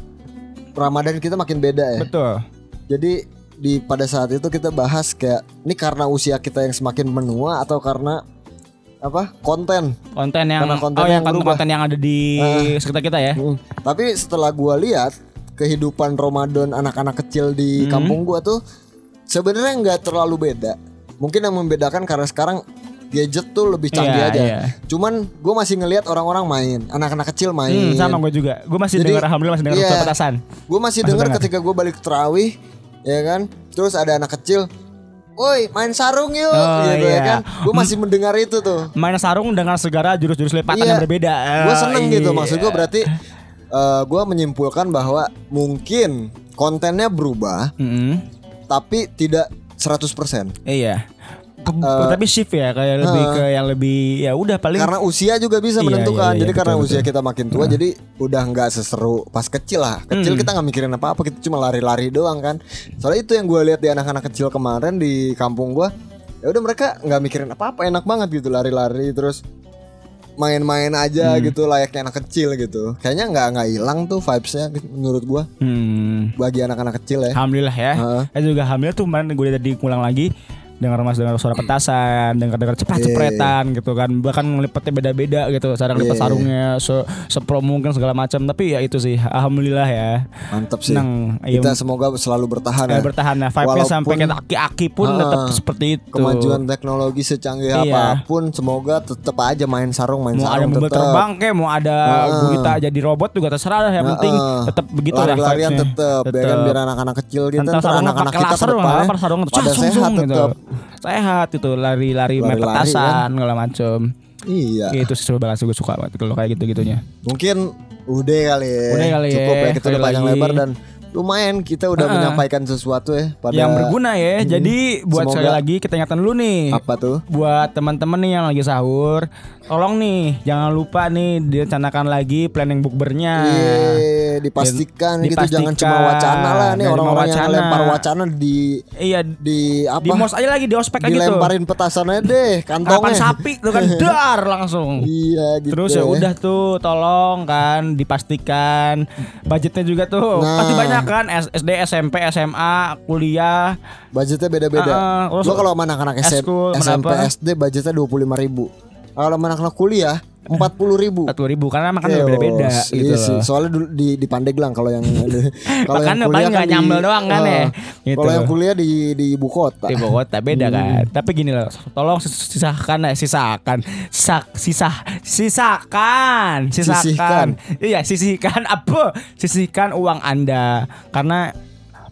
[SPEAKER 2] Ramadan kita makin beda ya.
[SPEAKER 1] betul
[SPEAKER 2] Jadi di pada saat itu kita bahas kayak ini karena usia kita yang semakin menua atau karena apa konten.
[SPEAKER 1] konten yang
[SPEAKER 2] Karena konten
[SPEAKER 1] oh yang
[SPEAKER 2] yang
[SPEAKER 1] konten yang ada di sekitar kita ya
[SPEAKER 2] Hmm. Tapi setelah gua lihat kehidupan Ramadan anak-anak kecil di
[SPEAKER 1] Hmm.
[SPEAKER 2] kampung gua tuh sebenarnya nggak terlalu beda. Mungkin yang membedakan karena sekarang gadget tuh lebih canggih
[SPEAKER 1] Iya,
[SPEAKER 2] aja.
[SPEAKER 1] iya.
[SPEAKER 2] Cuman gue masih ngelihat orang-orang main, anak-anak kecil main.
[SPEAKER 1] Hmm, sama gue juga. Gue masih dengar alhamdulillah masih dengar
[SPEAKER 2] iya.
[SPEAKER 1] ucapan petasan.
[SPEAKER 2] Gue masih
[SPEAKER 1] Masih
[SPEAKER 2] dengar
[SPEAKER 1] dengar.
[SPEAKER 2] ketika gue balik terawih, ya kan. Terus ada anak kecil, woi main sarung yuk,
[SPEAKER 1] Oh,
[SPEAKER 2] gitu
[SPEAKER 1] iya.
[SPEAKER 2] ya kan. Gue masih mendengar itu tuh.
[SPEAKER 1] Main sarung dengan segala jurus-jurus lipatan
[SPEAKER 2] Iya.
[SPEAKER 1] yang berbeda.
[SPEAKER 2] Gue seneng gitu.
[SPEAKER 1] iya.
[SPEAKER 2] Maksud gue berarti gue menyimpulkan bahwa mungkin kontennya berubah,
[SPEAKER 1] Mm-mm.
[SPEAKER 2] tapi tidak 100%
[SPEAKER 1] Iya. Ke- tapi shift ya kayak lebih ke yang lebih ya udah paling
[SPEAKER 2] Karena usia juga bisa
[SPEAKER 1] Iya,
[SPEAKER 2] menentukan.
[SPEAKER 1] iya, iya,
[SPEAKER 2] jadi karena
[SPEAKER 1] betul,
[SPEAKER 2] usia
[SPEAKER 1] betul.
[SPEAKER 2] kita makin tua, jadi udah nggak seseru pas kecil lah. Kecil kita nggak mikirin apa-apa, kita cuma lari-lari doang kan. Soalnya itu yang gue lihat di anak-anak kecil kemarin di kampung gue. Ya udah mereka nggak mikirin apa-apa, enak banget gitu lari-lari terus main-main aja gitu layaknya anak kecil gitu. Kayaknya nggak nggak hilang tuh vibesnya menurut gue
[SPEAKER 1] hmm,
[SPEAKER 2] bagi anak-anak kecil ya.
[SPEAKER 1] alhamdulillah ya. Saya juga alhamdulillah tuh kemarin gue tadi ngulang lagi dengar mas dengar suara petasan, dengar dengar cepret-cepretan gitu kan, bahkan ngelipatnya beda-beda gitu, cara
[SPEAKER 2] Iya.
[SPEAKER 1] sarungnya se sepro mungkin segala macam. Tapi ya itu sih, alhamdulillah ya.
[SPEAKER 2] Mantap sih.
[SPEAKER 1] Iya.
[SPEAKER 2] Kita semoga selalu bertahan ya.
[SPEAKER 1] bertahan ya vibe-nya
[SPEAKER 2] Walaupun-
[SPEAKER 1] sampai ke aki-aki pun
[SPEAKER 2] Ah,
[SPEAKER 1] tetap seperti itu.
[SPEAKER 2] Kemajuan teknologi secanggih
[SPEAKER 1] Iya.
[SPEAKER 2] apa pun semoga tetap aja main sarung main
[SPEAKER 1] mau ada
[SPEAKER 2] sarung
[SPEAKER 1] mobil
[SPEAKER 2] tetap.
[SPEAKER 1] terbang kayak mau ada
[SPEAKER 2] Heeh.
[SPEAKER 1] gurita jadi robot juga terserah lah yang penting
[SPEAKER 2] Heeh.
[SPEAKER 1] tetap begitu lah
[SPEAKER 2] Lari-larian
[SPEAKER 1] vibes-nya.
[SPEAKER 2] tetap ya kan biar anak-anak kecil kita
[SPEAKER 1] ntar sarungnya
[SPEAKER 2] anak-anak kita ke depannya
[SPEAKER 1] apa sarung
[SPEAKER 2] pada
[SPEAKER 1] pada
[SPEAKER 2] sehat tetap.
[SPEAKER 1] Sehat itu lari-lari main
[SPEAKER 2] Lari-lari, kan?
[SPEAKER 1] petasan segala macem
[SPEAKER 2] Iya.
[SPEAKER 1] itu sih sih gue suka banget kalau kayak gitu gitunya
[SPEAKER 2] Mungkin udah kali ya.
[SPEAKER 1] Udah kali ya,
[SPEAKER 2] Cukup ya kita udah panjang lebar dan lumayan kita udah
[SPEAKER 1] Heeh.
[SPEAKER 2] menyampaikan sesuatu ya pada
[SPEAKER 1] yang berguna ya jadi buat
[SPEAKER 2] Semoga-
[SPEAKER 1] sekali lagi kita ingatkan dulu nih
[SPEAKER 2] apa tuh?
[SPEAKER 1] buat teman-teman nih yang lagi sahur tolong nih jangan lupa nih direncanakan lagi planning bukbernya
[SPEAKER 2] Iya, dipastikan gitu
[SPEAKER 1] Dipastikan.
[SPEAKER 2] jangan cuma wacana lah nih orang-orang yang lempar wacana di
[SPEAKER 1] iya
[SPEAKER 2] di apa?
[SPEAKER 1] di mos aja lagi di ospek lagi tuh
[SPEAKER 2] dilemparin petasannya deh
[SPEAKER 1] kapan
[SPEAKER 2] kantongnya.
[SPEAKER 1] sapi tuh kan (laughs) dar langsung
[SPEAKER 2] Iya gitu.
[SPEAKER 1] Terus ya udah tuh tolong kan dipastikan budgetnya juga tuh
[SPEAKER 2] Nah.
[SPEAKER 1] pasti banyak kan SD SMP SMA kuliah
[SPEAKER 2] Budgetnya beda-beda.
[SPEAKER 1] Terus
[SPEAKER 2] Lo kalau sama anak-anak SMP
[SPEAKER 1] kenapa?
[SPEAKER 2] SD budgetnya dua puluh lima ribu. Kalau anak-anak kuliah empat puluh ribu.
[SPEAKER 1] satu ribu karena makan beda beda gitu
[SPEAKER 2] Iya sih,
[SPEAKER 1] loh.
[SPEAKER 2] soalnya dulu di di Pandeglang kalau yang (laughs) kalau
[SPEAKER 1] paling nggak
[SPEAKER 2] di-
[SPEAKER 1] nyambel doang kan
[SPEAKER 2] Ah,
[SPEAKER 1] ya, gitu.
[SPEAKER 2] Kalau yang kuliah di di ibu kota.
[SPEAKER 1] di ibu kota beda
[SPEAKER 2] Hmm.
[SPEAKER 1] kan. Tapi gini loh, tolong sis- sisakan ya, sisakan. Sisak, sisah, sisakan, sisakan.
[SPEAKER 2] Sisihkan.
[SPEAKER 1] Iya, sisihkan apa? Sisihkan uang Anda karena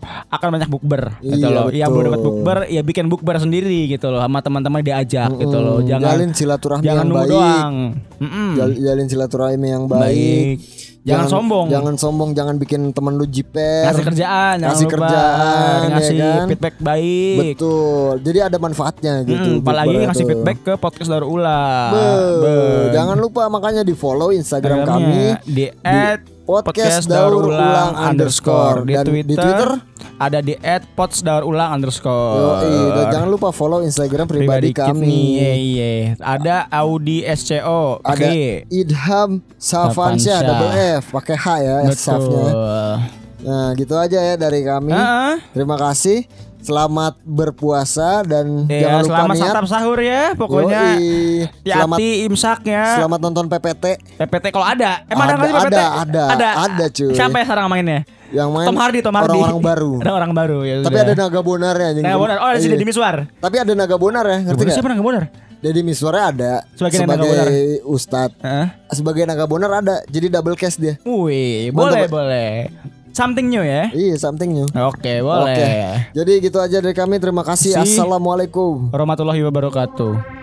[SPEAKER 1] akan banyak bukber gitu
[SPEAKER 2] Iya,
[SPEAKER 1] loh. Yang belum
[SPEAKER 2] betul.
[SPEAKER 1] dapat bukber ya bikin bukber sendiri gitu loh sama teman-teman diajak gitu loh.
[SPEAKER 2] Mm,
[SPEAKER 1] Jangan
[SPEAKER 2] jalin silaturahmi
[SPEAKER 1] jangan
[SPEAKER 2] yang baik.
[SPEAKER 1] doang. Mm-mm.
[SPEAKER 2] Jal- Jalin silaturahmi yang baik.
[SPEAKER 1] Baik. Jangan, sombong.
[SPEAKER 2] Jangan sombong, jangan bikin temen lu jiper.
[SPEAKER 1] ngasih kerjaan, jangan
[SPEAKER 2] Ngasih
[SPEAKER 1] lupa.
[SPEAKER 2] kerjaan, ya
[SPEAKER 1] ngasih
[SPEAKER 2] kan?
[SPEAKER 1] feedback baik.
[SPEAKER 2] Betul. Jadi ada manfaatnya gitu.
[SPEAKER 1] Mm, apalagi ngasih
[SPEAKER 2] itu.
[SPEAKER 1] feedback ke podcast daur ulang.
[SPEAKER 2] Be,
[SPEAKER 1] Be.
[SPEAKER 2] Jangan lupa makanya di follow Instagram
[SPEAKER 1] Instagramnya
[SPEAKER 2] kami
[SPEAKER 1] di at
[SPEAKER 2] podcast daur ulang underscore
[SPEAKER 1] di
[SPEAKER 2] dan
[SPEAKER 1] Twitter,
[SPEAKER 2] di Twitter
[SPEAKER 1] ada di @podsdaur_ulang underscore.
[SPEAKER 2] Yoi, dan jangan lupa follow Instagram pribadi,
[SPEAKER 1] kita
[SPEAKER 2] kami.
[SPEAKER 1] iya, iya. Ada Audi SCO
[SPEAKER 2] Ada
[SPEAKER 1] pakai
[SPEAKER 2] Idham
[SPEAKER 1] Safansyah.
[SPEAKER 2] Safansyah double F pakai H ya staffnya.
[SPEAKER 1] Betul.
[SPEAKER 2] Nah, gitu aja ya dari kami.
[SPEAKER 1] Heeh.
[SPEAKER 2] Terima kasih. Selamat berpuasa dan
[SPEAKER 1] Ya,
[SPEAKER 2] jangan lupa
[SPEAKER 1] selamat
[SPEAKER 2] niat.
[SPEAKER 1] santap sahur ya. Pokoknya
[SPEAKER 2] Yoi. Selamat
[SPEAKER 1] imsaknya.
[SPEAKER 2] selamat nonton PPT
[SPEAKER 1] PPT kalau ada. Emang ada,
[SPEAKER 2] Ada,
[SPEAKER 1] PPT?
[SPEAKER 2] ada, ada,
[SPEAKER 1] ada.
[SPEAKER 2] ada, cuy.
[SPEAKER 1] Siapa yang sekarang mainnya?
[SPEAKER 2] yang main
[SPEAKER 1] Tom Hardy, Tom Hardy.
[SPEAKER 2] orang-orang baru. (laughs)
[SPEAKER 1] ada orang baru ya.
[SPEAKER 2] Tapi
[SPEAKER 1] sudah.
[SPEAKER 2] ada naga bonarnya anjing.
[SPEAKER 1] Naga Bonar. Oh, ada si
[SPEAKER 2] Iya.
[SPEAKER 1] Deddy Miswar.
[SPEAKER 2] Tapi ada naga bonar ya, ngerti
[SPEAKER 1] Bonar
[SPEAKER 2] gak?
[SPEAKER 1] siapa Naga Bonar?
[SPEAKER 2] Deddy Miswarnya ada
[SPEAKER 1] Sebagai naga
[SPEAKER 2] sebagai
[SPEAKER 1] bonar.
[SPEAKER 2] ustadz.
[SPEAKER 1] Heeh.
[SPEAKER 2] Sebagai naga bonar ada. Jadi double cast dia.
[SPEAKER 1] Wih, boleh boleh. Something new ya.
[SPEAKER 2] Iya, something new.
[SPEAKER 1] Oke, boleh.
[SPEAKER 2] Oke. Jadi gitu aja dari kami. Terima kasih.
[SPEAKER 1] Si-
[SPEAKER 2] Assalamualaikum.
[SPEAKER 1] Warahmatullahi wabarakatuh.